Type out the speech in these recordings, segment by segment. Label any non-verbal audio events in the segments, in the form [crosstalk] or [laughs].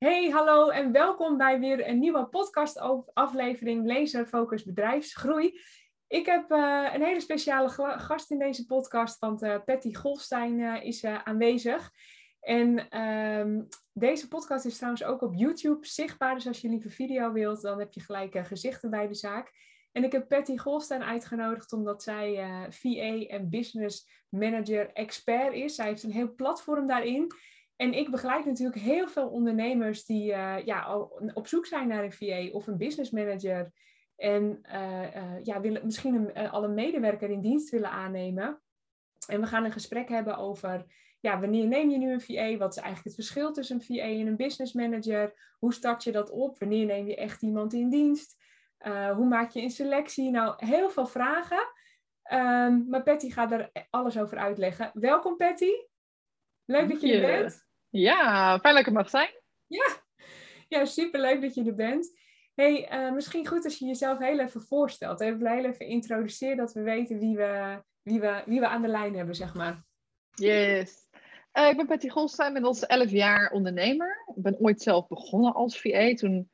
Hey, hallo en welkom bij weer een nieuwe podcast aflevering Laser Focus Bedrijfsgroei. Ik heb uh, een hele speciale gast in deze podcast, want uh, Patty Golstein uh, is aanwezig. En ehm, deze podcast is trouwens ook op YouTube zichtbaar, dus als je liever video wilt, dan heb je gelijk gezichten bij de zaak. En ik heb Patty Golstein uitgenodigd omdat zij VA en Business Manager Expert is. Zij heeft een heel platform daarin. En ik begeleid natuurlijk heel veel ondernemers die uh, ja, al op zoek zijn naar een VA of een business manager. En uh, uh, ja, willen, misschien een, al een medewerker in dienst willen aannemen. En we gaan een gesprek hebben over ja, wanneer neem je nu een VA? Wat is eigenlijk het verschil tussen een VA en een business manager? Hoe start je dat op? Wanneer neem je echt iemand in dienst? hoe maak je een selectie? Nou, heel veel vragen. Um, maar Patty gaat er alles over uitleggen. Welkom Patty. Leuk dat je er bent. Ja, fijn dat ik er mag zijn. Ja, ja superleuk dat je er bent. hey, uh, misschien goed als je jezelf heel even voorstelt. Even heel even introduceert dat we weten wie we, wie, we, wie we aan de lijn hebben, zeg maar. Yes. Uh, ik ben Patty Golstein, inmiddels 11 jaar ondernemer. Ik ben ooit zelf begonnen als VA. Toen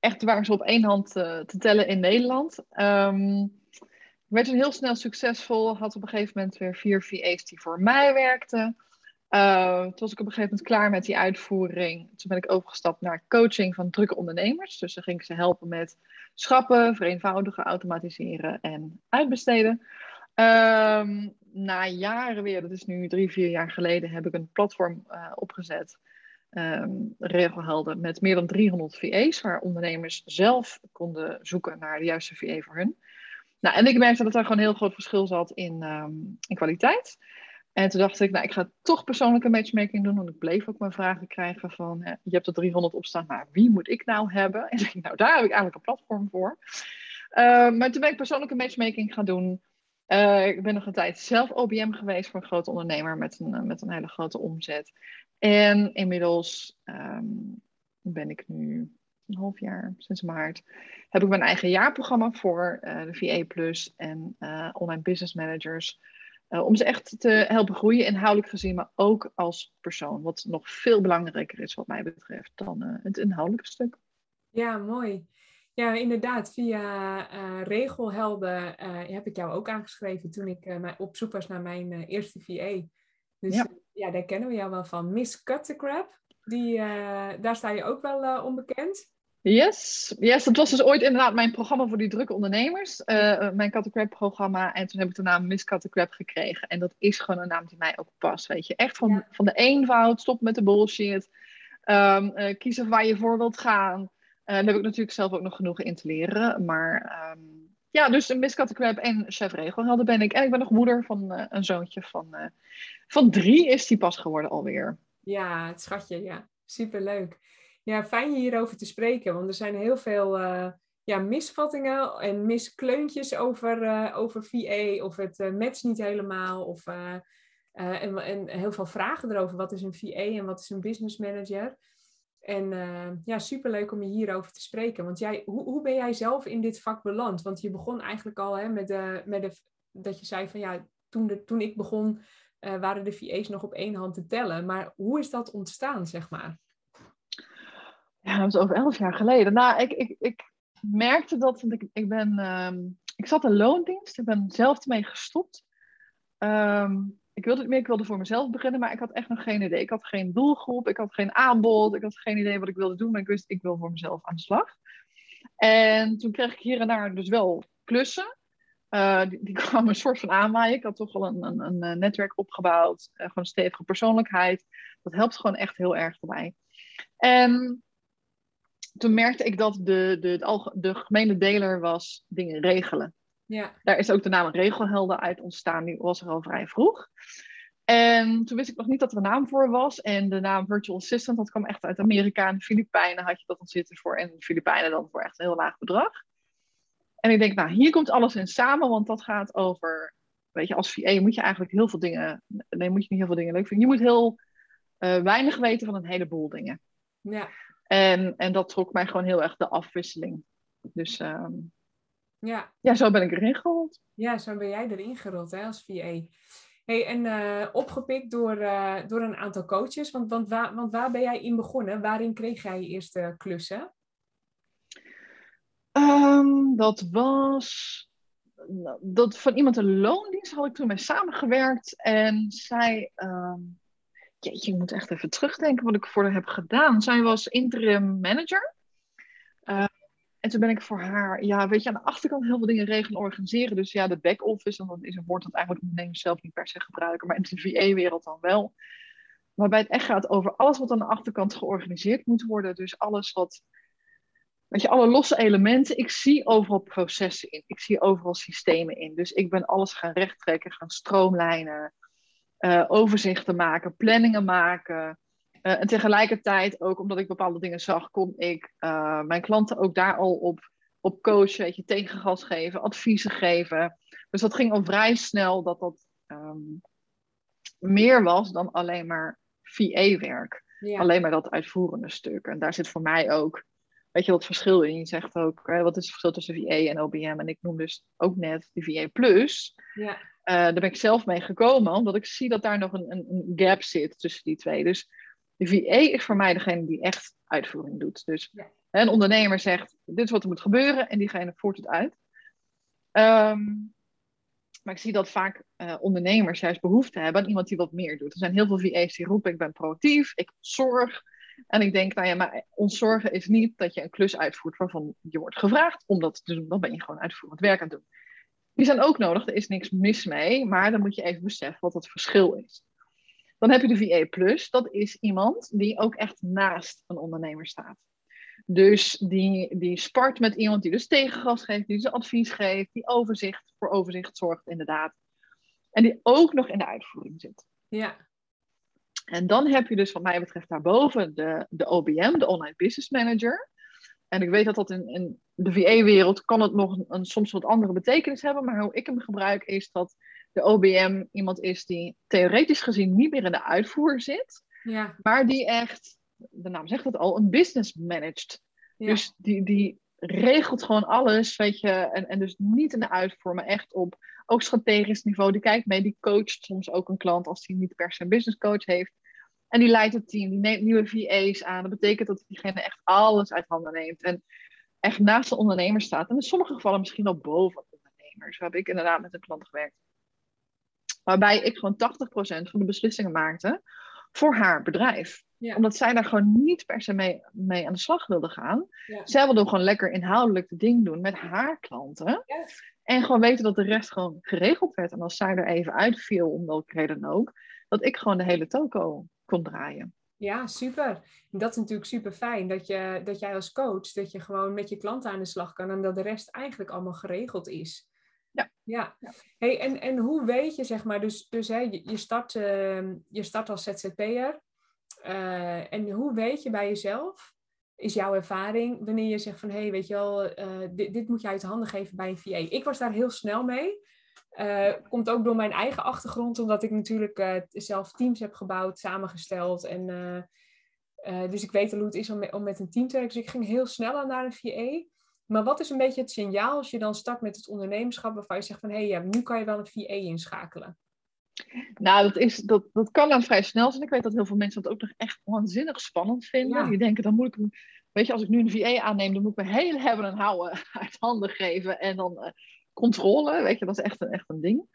echt waren ze op één hand uh, te tellen in Nederland. Um, ik werd toen heel snel succesvol. Had op een gegeven moment weer vier VA's die voor mij werkten. Uh, toen was ik op een gegeven moment klaar met die uitvoering. Toen ben ik overgestapt naar coaching van drukke ondernemers. Dus dan ging ik ze helpen met schrappen, vereenvoudigen, automatiseren en uitbesteden. Uh, na jaren weer, dat is nu drie, vier jaar geleden, heb ik een platform uh, opgezet. Um, met meer dan 300 VA's, waar ondernemers zelf konden zoeken naar de juiste VA voor hun. Nou, en ik merkte dat er gewoon een heel groot verschil zat in, in kwaliteit. En toen dacht ik, nou, ik ga toch persoonlijke matchmaking doen. Want ik bleef ook mijn vragen krijgen van, je hebt er 300 op staan, maar wie moet ik nou hebben? En [laughs] ik, nou, daar heb ik eigenlijk een platform voor. Uh, maar toen ben ik persoonlijke matchmaking gaan doen. Uh, ik ben nog een tijd zelf OBM geweest voor een grote ondernemer met een, met een hele grote omzet. En inmiddels um, ben ik nu een half jaar, sinds maart, heb ik mijn eigen jaarprogramma voor de VA Plus en online business managers uh, om ze echt te helpen groeien, inhoudelijk gezien, maar ook als persoon. Wat nog veel belangrijker is, wat mij betreft, dan uh, het inhoudelijke stuk. Ja, mooi. Ja, inderdaad. Via uh, Regelhelden heb ik jou ook aangeschreven toen ik op zoek was naar mijn eerste VA. Dus ja. ja. daar kennen we jou wel van. Miss Cut the Crap, die, daar sta je ook wel onbekend. Yes, yes, dat was dus ooit inderdaad mijn programma voor die drukke ondernemers. Uh, mijn Cat programma. En toen heb ik de naam Miss Cat gekregen. En dat is gewoon een naam die mij ook past, weet je. Echt van, van de eenvoud, stop met de bullshit. Um, uh, kiezen waar je voor wilt gaan. Uh, daar heb ik natuurlijk zelf ook nog genoeg in te leren. Maar um, ja, dus Miss Cat en chef regelhelder ben ik. En ik ben nog moeder van een zoontje van, van drie is die pas geworden alweer. Ja, het schatje, ja. Superleuk. Ja, fijn je hierover te spreken, want er zijn heel veel uh, ja, misvattingen en miskleuntjes over, uh, over VA of het uh, niet helemaal. Of, en, en heel veel vragen erover. Wat is een VA en wat is een business manager? En ja, superleuk om je hierover te spreken. Want jij, hoe, hoe ben jij zelf in dit vak beland? Want je begon eigenlijk al hè, met, de, met de, dat je zei van ja, toen, de, toen ik begon waren de VA's nog op één hand te tellen. Maar hoe is dat ontstaan, zeg maar? Ja, dat was over elf jaar geleden. Nou, ik, ik, ik merkte dat, want ik, ik ben, um, ik zat in loondienst, ik ben zelf ermee gestopt. Um, ik wilde het meer, ik wilde voor mezelf beginnen, maar ik had echt nog geen idee. Ik had geen doelgroep, ik had geen aanbod, ik had geen idee wat ik wilde doen, maar ik wist, ik wil voor mezelf aan de slag. En toen kreeg ik hier en daar dus wel klussen. Uh, die, [laughs] kwamen een soort van aanwaaien. Ik had toch wel een, een, een netwerk opgebouwd, uh, gewoon een stevige persoonlijkheid. Dat helpt gewoon echt heel erg erbij. En toen merkte ik dat de, de, de gemene deler was dingen regelen. Ja. Daar is ook de naam regelhelden uit ontstaan. Die was er al vrij vroeg. En toen wist ik nog niet dat er een naam voor was. En de naam Virtual Assistant, dat kwam echt uit Amerika en de Filipijnen had je dat dan zitten voor. En de Filipijnen dan voor echt een heel laag bedrag. En ik denk, nou, hier komt alles in samen, want dat gaat over, weet je, als VA moet je eigenlijk heel veel dingen, nee, moet je niet heel veel dingen leuk vinden. Je moet heel uh, weinig weten van een heleboel dingen. Ja. En, en dat trok mij gewoon heel erg de afwisseling. Dus um, ja. ja, zo ben ik erin gerold. Ja, zo ben jij erin gerold hè, als VA. Hey, en uh, opgepikt door, uh, door een aantal coaches. Want, want, waar, want waar ben jij in begonnen? Waarin kreeg jij je eerste klussen? Um, dat was nou, dat van iemand een loondienst had ik toen mee samengewerkt. En zij, um, jeetje, ik moet echt even terugdenken wat ik voor haar heb gedaan. Zij was interim manager. Uh, en toen ben ik voor haar, ja, weet je, aan de achterkant heel veel dingen regelen en organiseren. Dus ja, de back-office, en dat is een woord dat eigenlijk ondernemers zelf niet per se gebruiken, maar in de VA-wereld dan wel. Waarbij het echt gaat over alles wat aan de achterkant georganiseerd moet worden. Dus alles wat, weet je, alle losse elementen. Ik zie overal processen in. Ik zie overal systemen in. Dus ik ben alles gaan rechttrekken, gaan stroomlijnen, uh, overzichten maken, planningen maken. Uh, en tegelijkertijd ook omdat ik bepaalde dingen zag, kon ik uh, mijn klanten ook daar al op, op coachen, weet je, tegengas geven, adviezen geven. Dus dat ging al vrij snel dat dat um, meer was dan alleen maar VA-werk. Ja. Alleen maar dat uitvoerende stuk. En daar zit voor mij ook, weet je, dat verschil in. Je zegt ook, hè, wat is het verschil tussen VA en OBM? En ik noem dus ook net de VA Plus. Ja. Uh, daar ben ik zelf mee gekomen, omdat ik zie dat daar nog een, een, een gap zit tussen die twee. Dus de VA is voor mij degene die echt uitvoering doet. Dus ja. een ondernemer zegt, dit is wat er moet gebeuren en diegene voert het uit. Um, maar ik zie dat vaak uh, ondernemers juist behoefte hebben aan iemand die wat meer doet. Er zijn heel veel VA's die roepen, ik ben proactief, ik zorg. En ik denk, nou ja, maar ons zorgen is niet dat je een klus uitvoert waarvan je wordt gevraagd om dat te doen. Dan ben je gewoon uitvoerend werk aan het doen. Die zijn ook nodig, er is niks mis mee, maar dan moet je even beseffen wat het verschil is. Dan heb je de VA Plus. Dat is iemand die ook echt naast een ondernemer staat. Dus die, die spart met iemand die dus tegengas geeft, die ze advies geeft, die overzicht voor overzicht zorgt, inderdaad. En die ook nog in de uitvoering zit. Ja. En dan heb je dus, wat mij betreft, daarboven de, de OBM, de Online Business Manager. En ik weet dat dat in, in de VA-wereld kan het nog een, soms wat andere betekenis hebben, maar hoe ik hem gebruik is dat de OBM iemand is die theoretisch gezien niet meer in de uitvoer zit, ja. maar die echt, de naam zegt het al, een business managed. Ja. Dus die, die regelt gewoon alles, weet je, en, en dus niet in de uitvoer, maar echt op ook strategisch niveau. Die kijkt mee, die coacht soms ook een klant als hij niet per se een business coach heeft. En die leidt het team, die neemt nieuwe VA's aan. Dat betekent dat diegene echt alles uit handen neemt. En echt naast de ondernemer staat. En in sommige gevallen misschien al boven de ondernemer. Zo heb ik inderdaad met een klant gewerkt. Waarbij ik gewoon 80% van de beslissingen maakte voor haar bedrijf. Ja. Omdat zij daar gewoon niet per se mee, mee aan de slag wilde gaan. Ja. Zij wilde gewoon lekker inhoudelijk de ding doen met haar klanten. Ja. En gewoon weten dat de rest gewoon geregeld werd. En als zij er even uitviel, om welke reden ook, dat ik gewoon de hele toko kon draaien. Ja, super. Dat is natuurlijk super fijn dat, je, dat jij als coach, dat je gewoon met je klanten aan de slag kan en dat de rest eigenlijk allemaal geregeld is. Ja. ja. Hey, en, en hoe weet je, zeg maar, dus, dus hè, je, je, start, uh, je start als ZZP'er. Uh, en hoe weet je bij jezelf, is jouw ervaring, wanneer je zegt van, hé, hey, weet je wel, uh, dit, dit moet je uit handen geven bij een VA. Ik was daar heel snel mee. Komt ook door mijn eigen achtergrond, omdat ik natuurlijk zelf teams heb gebouwd, samengesteld. En, dus ik weet al hoe het is om, met, om met een team te werken. Dus ik ging heel snel aan naar een VA. Maar wat is een beetje het signaal als je dan start met het ondernemerschap waarvan je zegt van hé, hey, ja, nu kan je wel een VA inschakelen? Nou, dat, is, dat, dat kan dan vrij snel zijn. Ik weet dat heel veel mensen dat ook nog echt waanzinnig spannend vinden. Ja. Die denken, dan moet ik, weet je, als ik nu een VA aanneem, dan moet ik me heel hebben en houden [laughs] uit handen geven en dan uh, controle. Weet je, dat is echt een, echt een ding.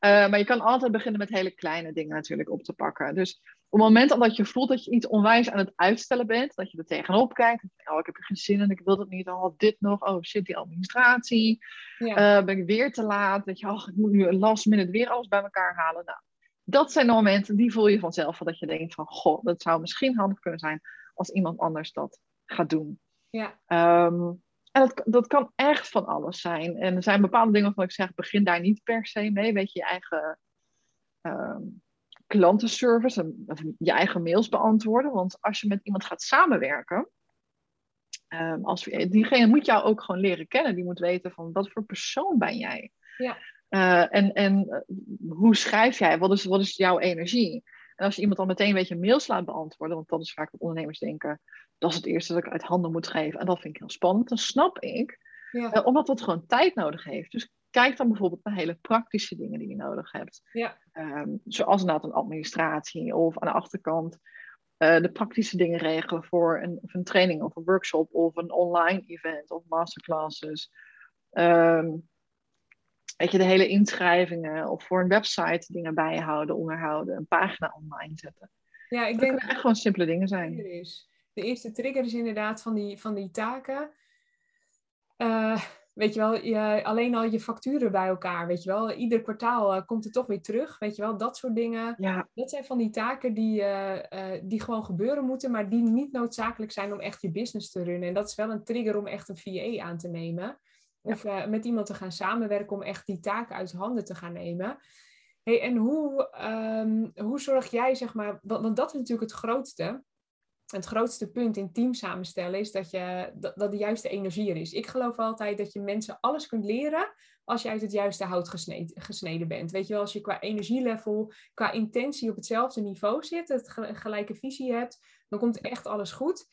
Uh, maar je kan altijd beginnen met hele kleine dingen natuurlijk op te pakken. Dus op het moment dat je voelt dat je iets onwijs aan het uitstellen bent, dat je er tegenop kijkt, oh, ik heb er geen zin in, ik wil het niet, oh, dit nog, oh shit, die administratie, ja. uh, ben ik weer te laat, dat je, oh, ik moet nu een last minute weer alles bij elkaar halen. Nou, dat zijn de momenten, die voel je vanzelf, dat je denkt van, goh, dat zou misschien handig kunnen zijn als iemand anders dat gaat doen. Ja. Um, en dat, dat kan echt van alles zijn. En er zijn bepaalde dingen waarvan ik zeg, begin daar niet per se mee. Weet je, je eigen um, klantenservice, je eigen mails beantwoorden. Want als je met iemand gaat samenwerken, um, als, diegene moet jou ook gewoon leren kennen. Die moet weten van wat voor persoon ben jij. Ja. Uh, en en uh, hoe schrijf jij? Wat is, wat is jouw energie? En als je iemand dan meteen een beetje mails laat beantwoorden, want dat is vaak wat ondernemers denken, dat is het eerste dat ik uit handen moet geven. En dat vind ik heel spannend. Dan snap ik, ja. uh, omdat dat gewoon tijd nodig heeft. Dus kijk dan bijvoorbeeld naar hele praktische dingen die je nodig hebt. Ja. Ehm, zoals inderdaad een administratie of aan de achterkant uh, de praktische dingen regelen voor een, een, training of een workshop of een online event of masterclasses. Um, weet je, de hele inschrijvingen of voor een website dingen bijhouden, onderhouden, een pagina online zetten. Ja, ik dat denk kunnen echt gewoon simpele dingen zijn. De eerste trigger is inderdaad van die, van die taken. Uh, weet je wel, je, alleen al je facturen bij elkaar, weet je wel. Ieder kwartaal uh, komt het toch weer terug, weet je wel. Dat soort dingen. Ja. Dat zijn van die taken die, uh, die gewoon gebeuren moeten, maar die niet noodzakelijk zijn om echt je business te runnen. En dat is wel een trigger om echt een VA aan te nemen. Of uh, met iemand te gaan samenwerken om echt die taken uit handen te gaan nemen. Hey, en hoe, um, hoe zorg jij, zeg maar, want, want, dat is natuurlijk het grootste. Het grootste punt in team samenstellen is dat, je, dat, dat de juiste energie er is. Ik geloof altijd dat je mensen alles kunt leren als je uit het juiste hout gesneden, gesneden bent. Weet je wel, als je qua energielevel, qua intentie op hetzelfde niveau zit, het gelijke visie hebt, dan komt echt alles goed.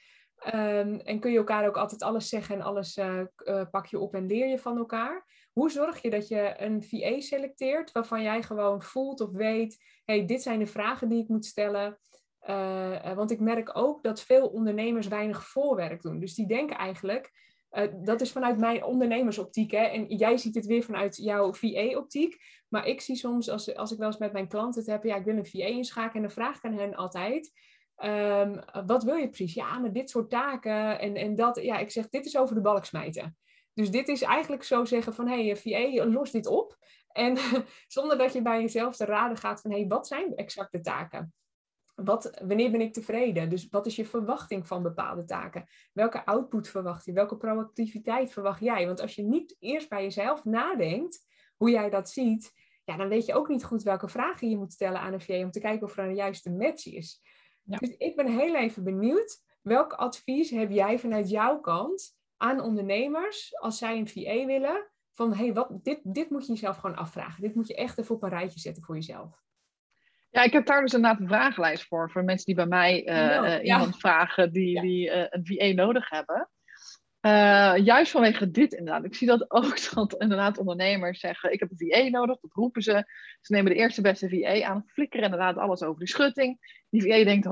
Um, en kun je elkaar ook altijd alles zeggen en alles uh, uh, pak je op en leer je van elkaar. Hoe zorg je dat je een VA selecteert waarvan jij gewoon voelt of weet, hey, dit zijn de vragen die ik moet stellen. Uh, want ik merk ook dat veel ondernemers weinig voorwerk doen. Dus die denken eigenlijk, dat is vanuit mijn ondernemersoptiek. Hè? En jij ziet het weer vanuit jouw VA-optiek. Maar ik zie soms, als, als ik wel eens met mijn klanten het heb, ja, ik wil een VA inschakelen. En dan vraag ik aan hen altijd, Um, wat wil je precies? Ja, met dit soort taken en, en dat. Ja, ik zeg, dit is over de balk smijten. Dus dit is eigenlijk zo zeggen van, hé, hey, VA, los dit op. En [laughs] zonder dat je bij jezelf te raden gaat van, hé, hey, wat zijn exact de taken? Wat, wanneer ben ik tevreden? Dus wat is je verwachting van bepaalde taken? Welke output verwacht je? Welke proactiviteit verwacht jij? Want als je niet eerst bij jezelf nadenkt hoe jij dat ziet, ja, dan weet je ook niet goed welke vragen je moet stellen aan een VA om te kijken of er een juiste match is. Ja. Dus ik ben heel even benieuwd, welk advies heb jij vanuit jouw kant aan ondernemers als zij een VA willen? Van hey, wat, dit, dit moet je jezelf gewoon afvragen. Dit moet je echt even op een rijtje zetten voor jezelf. Ja, ik heb daar dus inderdaad een vragenlijst voor. Voor mensen die bij mij uh, uh, iemand vragen die, die uh, een VA nodig hebben. Uh, juist vanwege dit inderdaad. Ik zie dat ook [laughs] dat inderdaad ondernemers zeggen: Ik heb een VA nodig. Dat roepen ze. Ze nemen de eerste beste VA aan. Flikkeren inderdaad alles over die schutting. Die VA denkt: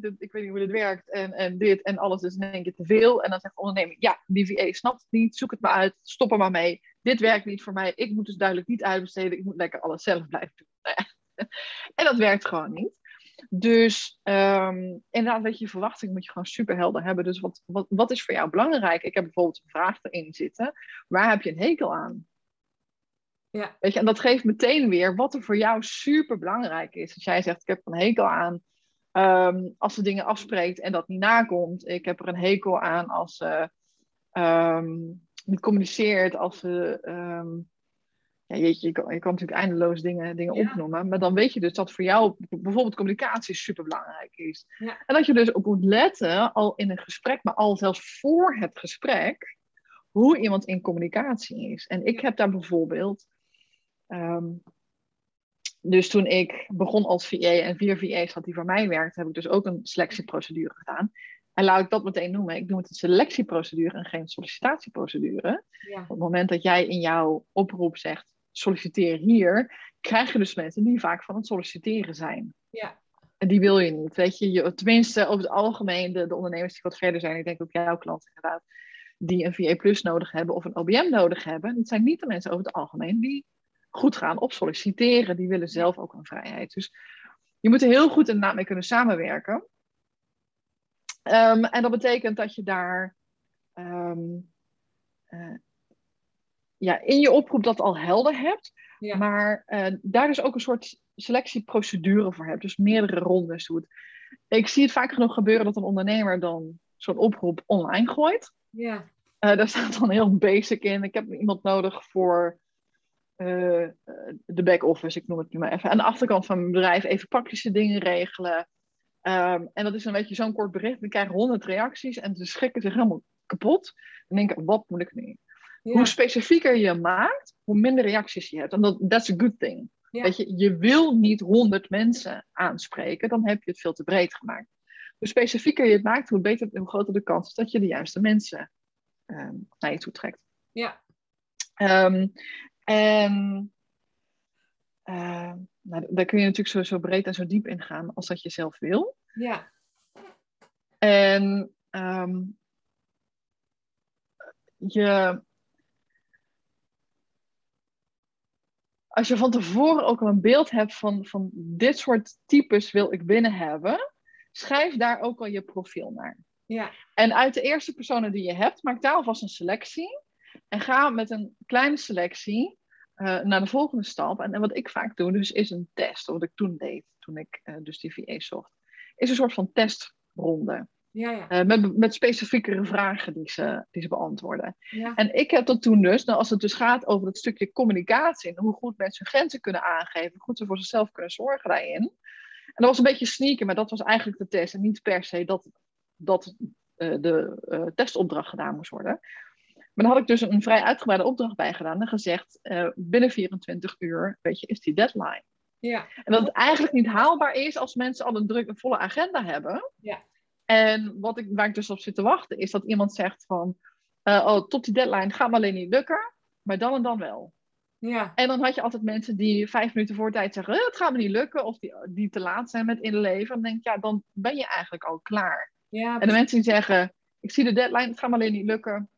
dit, ik weet niet hoe dit werkt. En, en dit en alles is in één keer te veel. En dan zegt de ondernemer: Ja, die VA snapt het niet. Zoek het maar uit. Stop er maar mee. Dit werkt niet voor mij. Ik moet dus duidelijk niet uitbesteden. Ik moet lekker alles zelf blijven doen. [laughs] En dat werkt gewoon niet. Dus um, inderdaad, weet je, je verwachting moet je gewoon super helder hebben. Dus wat, wat, wat is voor jou belangrijk? Ik heb bijvoorbeeld een vraag erin zitten. Waar heb je een hekel aan? Ja. Weet je, en dat geeft meteen weer wat er voor jou super belangrijk is. Als jij zegt, ik heb een hekel aan um, als ze dingen afspreekt en dat niet nakomt. Ik heb er een hekel aan als ze um, niet communiceert, als ze ja, jeetje, je kan, je kan natuurlijk eindeloos dingen, dingen Ja. opnoemen. Maar dan weet je dus dat voor jou bijvoorbeeld communicatie super belangrijk is. Ja. En dat je dus ook moet letten, al in een gesprek, maar al zelfs voor het gesprek, hoe iemand in communicatie is. En ik heb daar bijvoorbeeld. ehm, dus toen ik begon als VA en vier VA's had die voor mij werkten, heb ik dus ook een selectieprocedure gedaan. En laat ik dat meteen noemen. Ik noem het een selectieprocedure en geen sollicitatieprocedure. Ja. Op het moment dat jij in jouw oproep zegt solliciteer hier, krijg je dus mensen die vaak van het solliciteren zijn. Ja. En die wil je niet. Weet je, je tenminste over het algemeen, de, de ondernemers die wat verder zijn, ik denk ook jouw klanten inderdaad, die een VA Plus nodig hebben of een OBM nodig hebben, dat zijn niet de mensen over het algemeen die goed gaan op solliciteren. Die willen zelf ook een vrijheid. Dus je moet er heel goed inderdaad mee kunnen samenwerken. Um, en dat betekent dat je daar um, uh, ja, in je oproep dat al helder hebt, Ja. maar uh, daar dus ook een soort selectieprocedure voor hebt. Dus meerdere rondes doet. Ik zie het vaak genoeg gebeuren dat een ondernemer dan zo'n oproep online gooit. Ja. Uh, daar [laughs] staat dan heel basic in. Ik heb iemand nodig voor uh, de back-office, ik noem het nu maar even. Aan de achterkant van mijn bedrijf even praktische dingen regelen. Um, en dat is een beetje zo'n kort bericht. We krijgen honderd reacties en ze schrikken zich helemaal kapot. En denken, wat moet ik nu? Ja. Hoe specifieker je maakt, hoe minder reacties je hebt. En dat that's a good thing. Ja. Weet je, je wil niet honderd mensen aanspreken, dan heb je het veel te breed gemaakt. Hoe specifieker je het maakt, hoe, beter, hoe groter de kans is dat je de juiste mensen um, naar je toe trekt. Ja. Ehm, en uh, nou, daar kun je natuurlijk zo, zo breed en zo diep in gaan als dat je zelf wil. Ja. En um, je, als je van tevoren ook al een beeld hebt van, van dit soort types wil ik binnen hebben, schrijf daar ook al je profiel naar. Ja. En uit de eerste personen die je hebt, maak daar alvast een selectie. En ga met een kleine selectie uh, naar de volgende stap. En, en, wat ik vaak doe, dus is een test. Wat ik toen deed, toen ik uh, dus die VA zocht. Is een soort van testronde. Ja, ja. Uh, met, met specifiekere vragen die ze, die ze beantwoorden. Ja. En ik heb dat toen dus, nou, als het dus gaat over het stukje communicatie. En hoe goed mensen hun grenzen kunnen aangeven. Hoe goed ze voor zichzelf kunnen zorgen daarin. En dat was een beetje sneaky, maar dat was eigenlijk de test. En niet per se dat, dat de testopdracht gedaan moest worden. Maar dan had ik dus een vrij uitgebreide opdracht bij gedaan en gezegd: binnen 24 uur, weet je, is die deadline. Ja. En dat het eigenlijk niet haalbaar is als mensen al een druk, een volle agenda hebben. Ja. En wat ik, waar ik dus op zit te wachten, is dat iemand zegt van, uh, oh, tot die deadline gaat me alleen niet lukken, maar dan en dan wel. Ja. En dan had je altijd mensen die vijf minuten voor tijd zeggen, eh, het gaat me niet lukken, of die, die te laat zijn met inleveren. Dan denk ik, ja, dan ben je eigenlijk al klaar. Ja, en de mensen die zeggen, ik zie de deadline, het gaat me alleen niet lukken,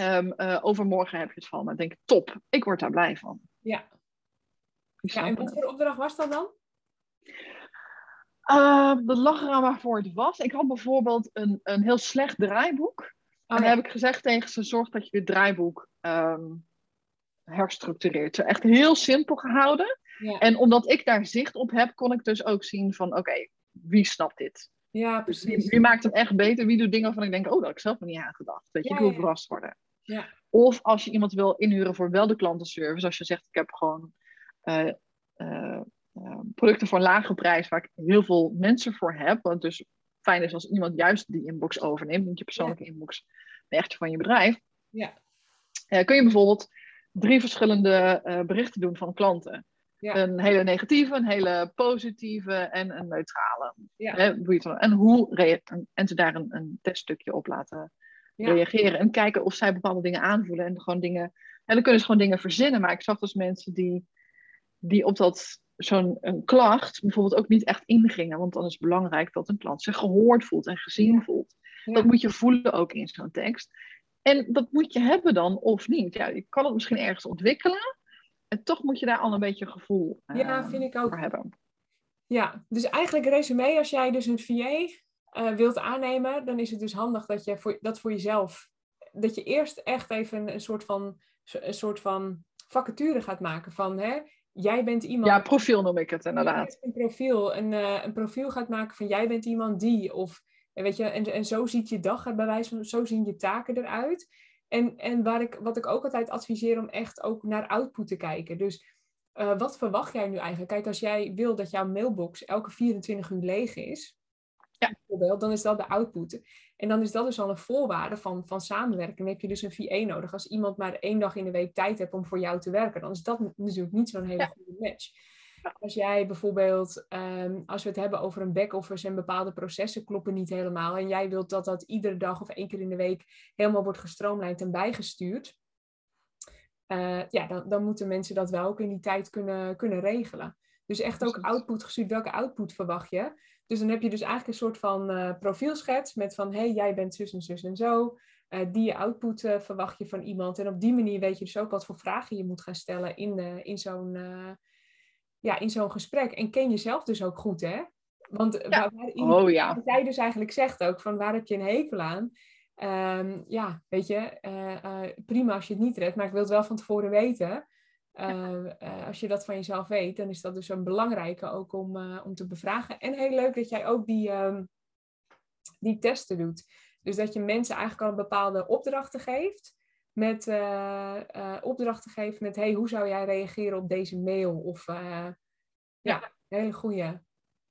Um, uh, overmorgen heb je het van me. denk ik, top, ik word daar blij van. Ja. ja en wat voor opdracht was dat dan? Uh, dat lag eraan waarvoor het was. Ik had bijvoorbeeld een, een heel slecht draaiboek. Oh, en dan ja. heb ik gezegd tegen ze, zorg dat je het draaiboek um, herstructureert. Zo echt heel simpel gehouden. Ja. En omdat ik daar zicht op heb, kon ik dus ook zien van, oké, okay, wie snapt dit? Ja, precies. Wie, wie, maakt het echt beter? Wie doet dingen waarvan ik denk, oh, dat had ik zelf nog niet aan gedacht. Weet je, Ja, ik wil verrast worden. Ja. Of als je iemand wil inhuren voor wel de klantenservice. Als je zegt, ik heb gewoon eh, eh, eh, producten voor een lage prijs waar ik heel veel mensen voor heb. Wat dus fijn is als iemand juist die inbox overneemt. Niet je persoonlijke inbox, maar echt van je bedrijf. Ja. Eh, kun je bijvoorbeeld drie verschillende eh, berichten doen van klanten. Ja. Een hele negatieve, een hele positieve en een neutrale. Ja. Hè, hoe je het dan- en hoe en, en ze daar een, een teststukje op laten reageren. En kijken of zij bepaalde dingen aanvoelen. En gewoon dingen. En dan kunnen ze gewoon dingen verzinnen. Maar ik zag dus mensen die, die op dat zo'n klacht bijvoorbeeld ook niet echt ingingen. Want dan is het belangrijk dat een klant zich gehoord voelt en gezien voelt. Ja. Dat moet je voelen ook in zo'n tekst. En dat moet je hebben dan of niet. Ja, je kan het misschien ergens ontwikkelen. En toch moet je daar al een beetje gevoel eh, Ja, vind ik ook. voor hebben. Ja, dus eigenlijk resume, als jij dus een VA eh, wilt aannemen, dan is het dus handig dat je voor, dat voor jezelf, dat je eerst echt even een, een soort van, een soort van vacature gaat maken van, hè, jij bent iemand... Ja, profiel noem ik het inderdaad. Een profiel, een, eh, een profiel gaat maken van jij bent iemand die, of en weet je, en, en zo ziet je dag er bij wijze van, zo zien je taken eruit. En, en waar ik, wat ik ook altijd adviseer om echt ook naar output te kijken. Dus eh, wat verwacht jij nu eigenlijk? Kijk, als jij wil dat jouw mailbox elke 24 uur leeg is, Ja. bijvoorbeeld, dan is dat de output. En dan is dat dus al een voorwaarde van, van samenwerken. Dan heb je dus een VA nodig. Als iemand maar één dag in de week tijd hebt om voor jou te werken, dan is dat natuurlijk niet zo'n hele Ja. goede match. Als jij bijvoorbeeld, ehm, als we het hebben over een back-office en bepaalde processen kloppen niet helemaal. En jij wilt dat dat iedere dag of één keer in de week helemaal wordt gestroomlijnd en bijgestuurd. eh, ja, dan, dan moeten mensen dat wel ook in die tijd kunnen, kunnen regelen. Dus echt ook output gestuurd. Welke output verwacht je? Dus dan heb je dus eigenlijk een soort van eh, profielschets met van, hé, hey, jij bent zus en zus en zo. Eh, die output eh, verwacht je van iemand. En op die manier weet je dus ook wat voor vragen je moet gaan stellen in, in zo'n ja, in zo'n gesprek. En ken jezelf dus ook goed, hè? Want Ja. waar, waar- Oh ja. wat jij dus eigenlijk zegt ook, van waar heb je een hekel aan? Ehm, ja, weet je, prima als je het niet redt, maar ik wil het wel van tevoren weten. Eh, eh, als je dat van jezelf weet, dan is dat dus een belangrijke ook om, eh, om te bevragen. En heel leuk dat jij ook die, ehm, die testen doet. Dus dat je mensen eigenlijk al een bepaalde opdrachten geeft. Met opdrachten geeft met, hey, hoe zou jij reageren op deze mail? Of ja, een hele goeie.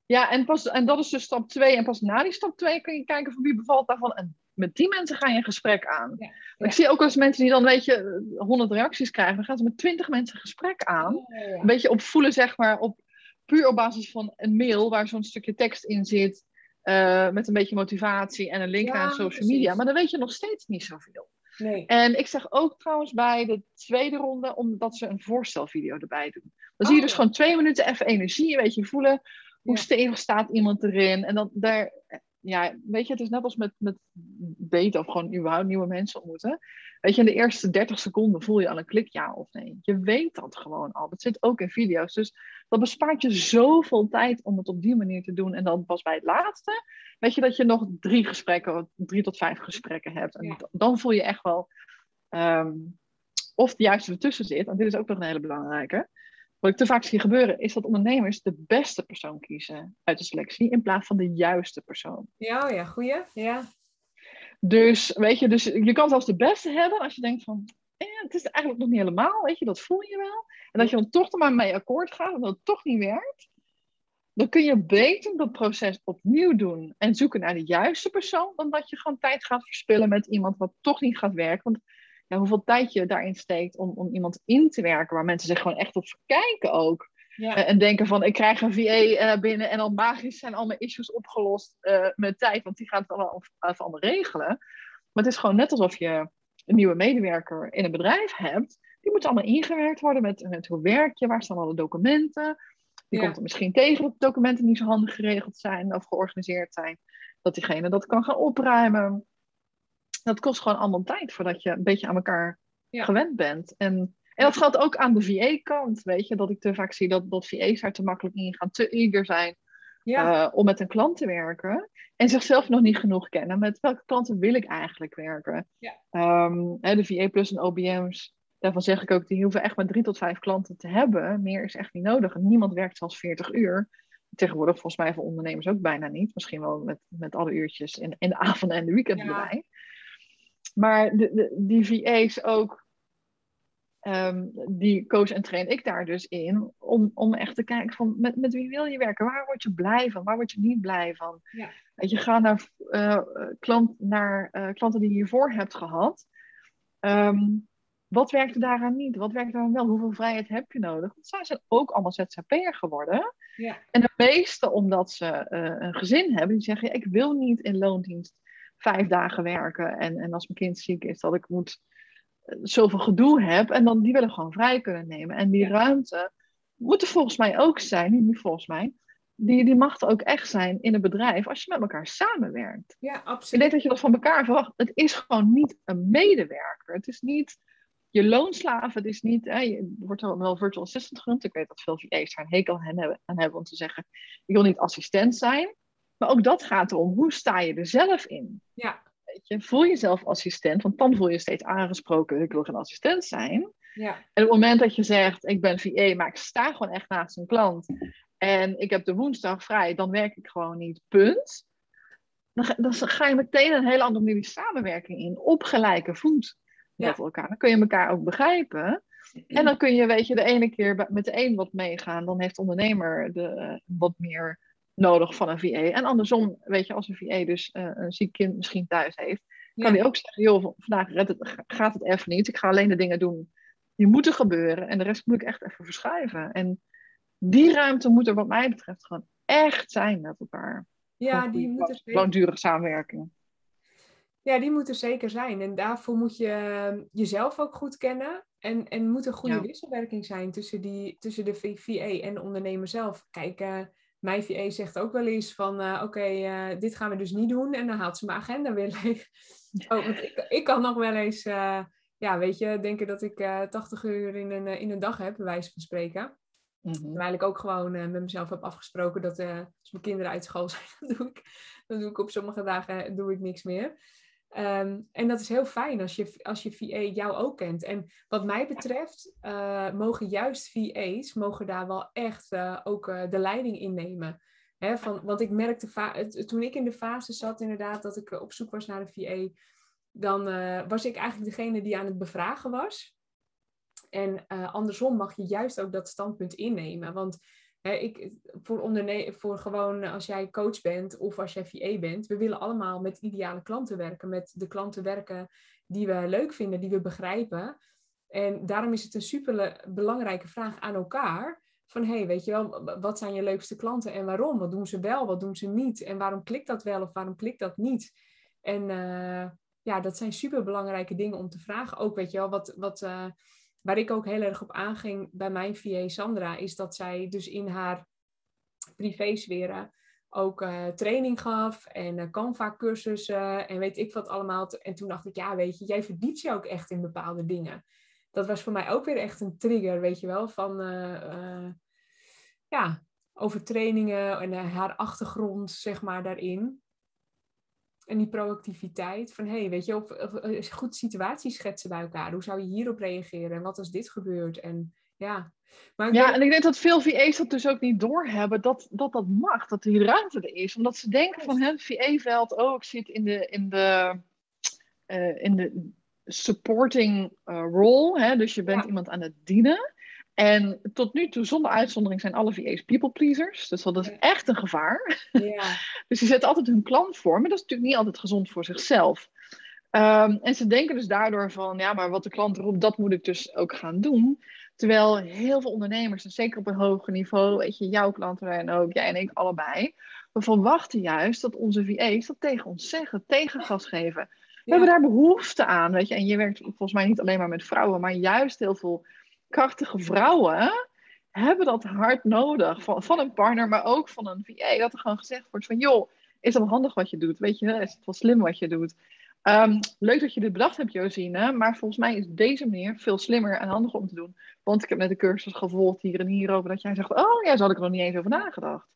Ja, en, pas, en dat is dus stap 2. En pas na die stap 2 kun je kijken van wie bevalt daarvan. En met die mensen ga je een gesprek aan. Ja, Maar ja. Ik zie ook eens mensen die dan, weet je, 100 reacties krijgen. Dan gaan ze met 20 mensen een gesprek aan. Een beetje op voelen, zeg maar, op, puur op basis van een mail waar zo'n stukje tekst in zit. eh, met een beetje motivatie en een link naar social precies. media. Maar dan weet je nog steeds niet zoveel. Nee. En ik zeg ook trouwens bij de tweede ronde, omdat ze een voorstelvideo erbij doen. Dan zie je dus oh. gewoon twee minuten even energie, een beetje voelen hoe stevig staat iemand erin. En dan daar, ja, weet je, het is net als met, met daten of gewoon überhaupt nieuwe mensen ontmoeten. Weet je, in de eerste 30 seconden voel je al een klik ja of nee. Je weet dat gewoon al. Dat zit ook in video's. Dus dat bespaart je zoveel tijd om het op die manier te doen. En dan pas bij het laatste, weet je dat je nog drie gesprekken, drie tot vijf gesprekken hebt. En dan voel je echt wel ehm, of de juiste ertussen zit. En dit is ook nog een hele belangrijke. Wat ik te vaak zie gebeuren, is dat ondernemers de beste persoon kiezen uit de selectie in plaats van de juiste persoon. Ja, oh ja, goeie. Ja. Dus weet je, dus je kan zelfs de beste hebben als je denkt van, eh, het is eigenlijk nog niet helemaal, weet je, dat voel je wel. En dat je dan toch er maar mee akkoord gaat en dat het toch niet werkt. Dan kun je beter dat proces opnieuw doen en zoeken naar de juiste persoon, dan dat je gewoon tijd gaat verspillen met iemand wat toch niet gaat werken. Want ja, hoeveel tijd je daarin steekt om, om iemand in te werken, waar mensen zich gewoon echt op verkijken ook. Ja. Eh, en denken van, ik krijg een VA uh, eh, binnen en dan magisch zijn al mijn issues opgelost uh, met tijd, want die gaat het allemaal, allemaal regelen. Maar het is gewoon net alsof je een nieuwe medewerker in een bedrijf hebt. Die moet allemaal ingewerkt worden met, met hoe werk je, waar staan alle documenten. Je komt er misschien tegen dat de documenten niet zo handig geregeld zijn of georganiseerd zijn. Dat diegene dat kan gaan opruimen. Dat kost gewoon allemaal tijd voordat je een beetje aan elkaar gewend bent. En en dat geldt ook aan de VA-kant, weet je, dat ik te vaak zie dat, dat VA's daar te makkelijk in gaan, te eager zijn ja. uh, om met een klant te werken. En zichzelf nog niet genoeg kennen. Met welke klanten wil ik eigenlijk werken? Ja. Um, de VA Plus en OBM's, daarvan zeg ik ook, die hoeven echt maar drie tot vijf klanten te hebben. Meer is echt niet nodig. niemand werkt zelfs 40 uur. Tegenwoordig volgens mij voor ondernemers ook bijna niet. Misschien wel met, met alle uurtjes in, in de avond en de weekend erbij. Maar de, de, die VA's ook, Um, die coach en train ik daar dus in. Om, om echt te kijken van met, met wie wil je werken? Waar word je blij van? Waar word je niet blij van? Ja. je, gaat naar, uh, klant, naar uh, klanten die je hiervoor hebt gehad. Um, wat werkt er daaraan niet? Wat werkt daaraan wel? Hoeveel vrijheid heb je nodig? Want zij zijn ook allemaal ZZP'er geworden. Ja. En de meeste omdat ze uh, een gezin hebben, die zeggen: Ik wil niet in loondienst vijf dagen werken. En, en als mijn kind ziek is, dat ik moet zoveel gedoe heb. En dan die willen gewoon vrij kunnen nemen. En die ruimte moet er volgens mij ook zijn, niet volgens mij. Die, die mag er ook echt zijn in een bedrijf als je met elkaar samenwerkt. Ja, absoluut. Ik denk dat je dat van elkaar verwacht. Het is gewoon niet een medewerker. Het is niet je loonslaaf. Het is niet, hè, je wordt wel virtual assistant genoemd. Ik weet dat veel VA's daar een hekel aan hebben, aan hebben om te zeggen, ik wil niet assistent zijn. Maar ook dat gaat erom, hoe sta je er zelf in? Ja je, voel jezelf assistent, want dan voel je steeds aangesproken, ik wil geen assistent zijn. Ja. En op het moment dat je zegt, ik ben VA, maar ik sta gewoon echt naast een klant en ik heb de woensdag vrij, dan werk ik gewoon niet, punt. Dan, dan ga je meteen een hele andere manier samenwerking in, op gelijke voet met elkaar. Dan kun je elkaar ook begrijpen. En dan kun je, weet je, de ene keer met de een wat meegaan, dan heeft de ondernemer de, wat meer nodig van een VA. En andersom, weet je, als een VA dus uh, een ziek kind misschien thuis heeft, kan hij ook zeggen, joh, vandaag het, gaat het even niet. Ik ga alleen de dingen doen die moeten gebeuren. En de rest moet ik echt even verschuiven. En die ruimte moet er wat mij betreft gewoon echt zijn met elkaar. Ja, die moet er zeker... Langdurige samenwerking. Ja, die moet er zeker zijn. En daarvoor moet je ehm, jezelf ook goed kennen. En, en moet een goede wisselwerking zijn tussen, die, tussen de VA en de ondernemer zelf. Kijk, uh, mijn VA zegt ook wel eens van, uh, oké, uh, dit gaan we dus niet doen. En dan haalt ze mijn agenda weer [laughs] leeg. oh, want ik, [laughs] ik kan nog wel eens, uh, ja, weet je, denken dat ik 80 uur in een, in een dag heb, bij wijze van spreken. Mm -hmm. Terwijl ik ook gewoon met mezelf heb afgesproken dat als mijn kinderen uit school [laughs] zijn, dan doe ik, dan doe ik op sommige dagen doe ik niks meer. Um, en dat is heel fijn als je, als je VA jou ook kent. En wat mij betreft uh, mogen juist VA's mogen daar wel echt uh, ook uh, de leiding in nemen. Hè, van, want ik merkte toen ik in de fase zat inderdaad dat ik op zoek was naar een VA, dan was ik eigenlijk degene die aan het bevragen was. En andersom mag je juist ook dat standpunt innemen. Want ik, voor, onderne voor gewoon als jij coach bent of als jij VA bent, we willen allemaal met ideale klanten werken, met de klanten werken die we leuk vinden, die we begrijpen. En daarom is het een super belangrijke vraag aan elkaar. Van hey, weet je wel, wat zijn je leukste klanten en waarom? Wat doen ze wel, wat doen ze niet? En waarom klikt dat wel of waarom klikt dat niet? En uh, ja, dat zijn super belangrijke dingen om te vragen. Ook weet je wel, wat, wat, waar ik ook heel erg op aanging bij mijn VA Sandra, is dat zij dus in haar privésferen ook uh, training gaf en uh, Canva-cursussen en weet ik wat allemaal. En toen dacht ik, ja, weet je, jij verdiept je ook echt in bepaalde dingen. Dat was voor mij ook weer echt een trigger, weet je wel, van uh, ja, over trainingen en haar achtergrond, zeg maar, daarin. En die proactiviteit van, hé, hey, weet je, op, op, goed situaties schetsen bij elkaar. Hoe zou je hierop reageren? En wat als dit gebeurt? En ja, maar ja, en ik denk dat veel VA's dat dus ook niet doorhebben dat, dat dat mag, dat die ruimte er is. Omdat ze denken van het VA-veld, oh, ik zit in de, in de, uh, in de supporting uh, role. Hè? Dus je bent iemand aan het dienen. En tot nu toe, zonder uitzondering, zijn alle VA's people pleasers. Dus dat is echt een gevaar. Ja. [laughs] dus die zetten altijd hun plan voor, maar dat is natuurlijk niet altijd gezond voor zichzelf. Um, en ze denken dus daardoor van, ja, maar wat de klant roept, dat moet ik dus ook gaan doen. Terwijl heel veel ondernemers, en zeker op een hoger niveau, weet je, jouw klanten en ook, jij en ik allebei, we verwachten juist dat onze VA's dat tegen ons zeggen, tegengas geven. We hebben daar behoefte aan, weet je. En je werkt volgens mij niet alleen maar met vrouwen, maar juist heel veel krachtige vrouwen hebben dat hard nodig. Van, van een partner, maar ook van een VA. Dat er gewoon gezegd wordt van, joh, is wel handig wat je doet? Weet je, is het wel slim wat je doet? Ehm, leuk dat je dit bedacht hebt, Josine. Maar volgens mij is deze manier veel slimmer en handiger om te doen. Want ik heb net een cursus gevolgd hier en hier over dat jij zegt: Oh ja, zo had ik er nog niet eens over nagedacht.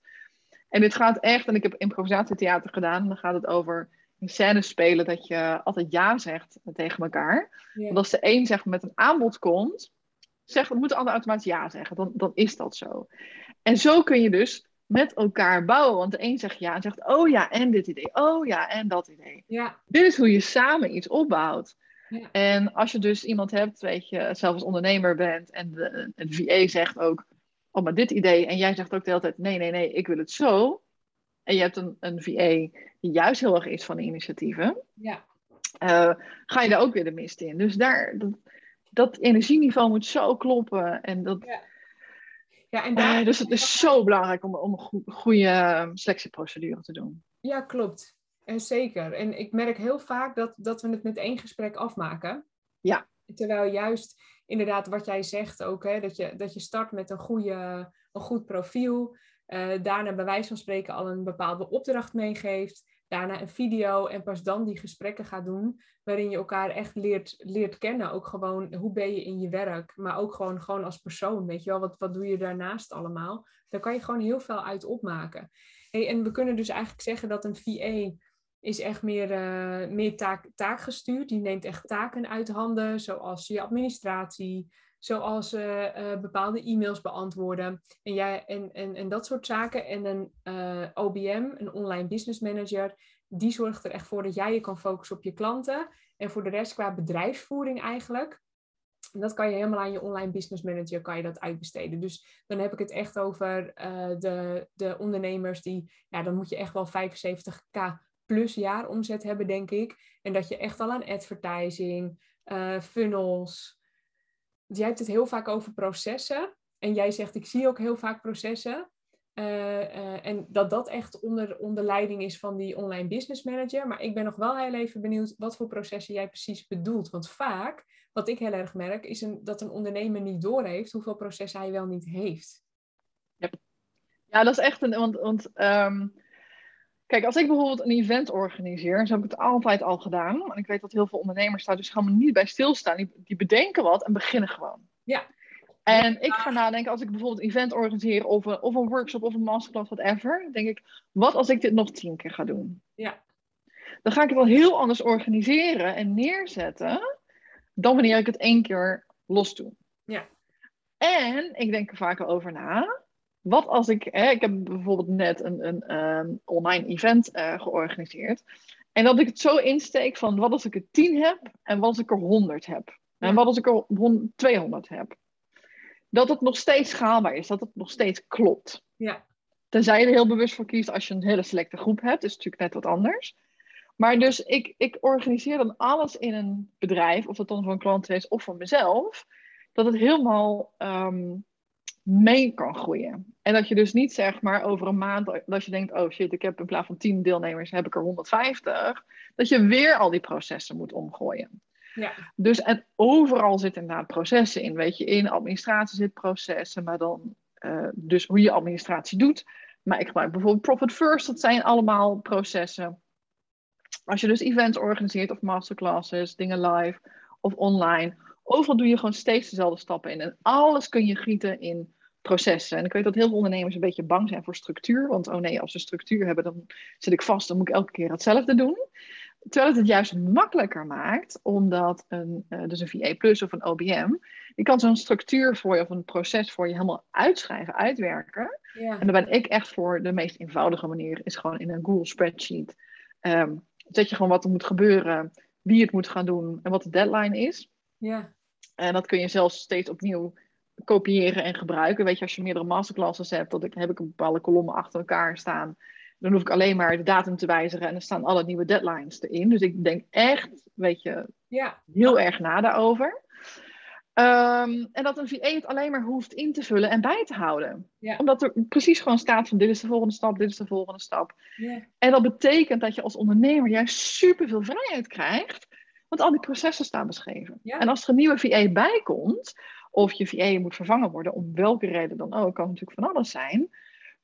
En dit gaat echt, en ik heb improvisatietheater gedaan. En dan gaat het over in scène spelen dat je altijd ja zegt tegen elkaar. Want als de een zegt met een aanbod komt, zegt, moet de ander automatisch ja zeggen. Dan, dan is dat zo. En zo kun je dus met elkaar bouwen. Want de een zegt ja en zegt, oh ja, en dit idee. Oh ja, en dat idee. Ja. Dit is hoe je samen iets opbouwt. Ja. En als je dus iemand hebt, weet je, zelf als ondernemer bent en de, de VA zegt ook, oh maar dit idee. En jij zegt ook de hele tijd, nee, nee, nee, ik wil het zo. En je hebt een, een VA die juist heel erg is van de initiatieven. Ja. Uh, ga je daar ook weer de mist in. Dus daar, dat, dat energieniveau moet zo kloppen. En dat... Ja ja, en daar... dus het is zo belangrijk om, om een goede ehm, selectieprocedure te doen. Ja, klopt. En zeker. En ik merk heel vaak dat, dat we het met één gesprek afmaken. Ja. Terwijl juist inderdaad wat jij zegt ook, hè, dat, je, dat je start met een, goede, een goed profiel. Uh, daarna bij wijze van spreken al een bepaalde opdracht meegeeft daarna een video en pas dan die gesprekken gaat doen, waarin je elkaar echt leert, leert kennen. Ook gewoon, hoe ben je in je werk, maar ook gewoon, gewoon als persoon, weet je wel, wat, wat doe je daarnaast allemaal? Daar kan je gewoon heel veel uit opmaken. Hey, en we kunnen dus eigenlijk zeggen dat een VA is echt meer, uh, meer taak, taakgestuurd. Die neemt echt taken uit handen, zoals je administratie, zoals uh, bepaalde e-mails beantwoorden en, jij, en, en, en dat soort zaken. En een uh, OBM, een online business manager, die zorgt er echt voor dat jij je kan focussen op je klanten. En voor de rest qua bedrijfsvoering eigenlijk. En dat kan je helemaal aan je online business manager kan je dat uitbesteden. Dus dan heb ik het echt over de, de ondernemers die, ja, dan moet je echt wel 75k plus jaar omzet hebben, denk ik. En dat je echt al aan advertising, funnels, jij hebt het heel vaak over processen. En jij zegt, ik zie ook heel vaak processen. Uh, uh, en dat dat echt onder, onder leiding is van die online business manager. Maar ik ben nog wel heel even benieuwd wat voor processen jij precies bedoelt. Want vaak, wat ik heel erg merk, is een, dat een ondernemer niet doorheeft hoeveel processen hij wel niet heeft. Ja, dat is echt een. Want, want um, Kijk, als ik bijvoorbeeld een event organiseer, zo heb ik het altijd al gedaan. En ik weet dat heel veel ondernemers daar dus gewoon niet bij stilstaan. Die, die bedenken wat en beginnen gewoon. Ja. En ik ga nadenken, als ik bijvoorbeeld een event organiseer of een, of een workshop of een masterclass, whatever. denk ik, wat als ik dit nog tien keer ga doen? Ja. Dan ga ik het wel heel anders organiseren en neerzetten dan wanneer ik het één keer los doe. Ja. En ik denk er vaker over na wat als ik, hè, ik heb bijvoorbeeld net een, een ehm, online event uh, georganiseerd. En dat ik het zo insteek van wat als ik er 10 heb en wat als ik er 100 heb. En wat als ik er 200 heb. Dat het nog steeds schaalbaar is, dat het nog steeds klopt. Ja. Tenzij je er heel bewust voor kiest als je een hele selecte groep hebt, is natuurlijk net wat anders. Maar dus ik, ik organiseer dan alles in een bedrijf, of dat dan voor een klant is of voor mezelf, dat het helemaal um, mee kan groeien. En dat je dus niet zeg maar over een maand, dat je denkt, oh shit, ik heb in plaats van 10 deelnemers, heb ik er 150. Dat je weer al die processen moet omgooien. Ja. Dus en overal zitten inderdaad processen in. Weet je, in administratie zit processen, maar dan uh, dus hoe je administratie doet. Maar ik gebruik bijvoorbeeld Profit First, dat zijn allemaal processen. Als je dus events organiseert of masterclasses, dingen live of online, overal doe je gewoon steeds dezelfde stappen in. En alles kun je gieten in processen. En ik weet dat heel veel ondernemers een beetje bang zijn voor structuur. Want oh nee, als ze structuur hebben, dan zit ik vast, dan moet ik elke keer hetzelfde doen. Terwijl het het juist makkelijker maakt, omdat een, uh, dus een VA Plus of een OBM, je kan zo'n structuur voor je of een proces voor je helemaal uitschrijven, uitwerken. Ja. En daar ben ik echt voor de meest eenvoudige manier, is gewoon in een Google spreadsheet. Um, zet je gewoon wat er moet gebeuren, wie het moet gaan doen en wat de deadline is. Ja. En dat kun je zelfs steeds opnieuw kopiëren en gebruiken. Weet je, als je meerdere masterclasses hebt, dan heb ik een bepaalde kolommen achter elkaar staan. Dan hoef ik alleen maar de datum te wijzigen en er staan alle nieuwe deadlines erin. Dus ik denk echt, weet je, ja. heel erg na daarover. Ehm, en dat een VA het alleen maar hoeft in te vullen en bij te houden. Omdat er precies gewoon staat van dit is de volgende stap, dit is de volgende stap. En dat betekent dat je als ondernemer juist superveel vrijheid krijgt. Want al die processen staan beschreven. En als er een nieuwe VA bij komt, of je VA moet vervangen worden, om welke reden dan ook, kan natuurlijk van alles zijn.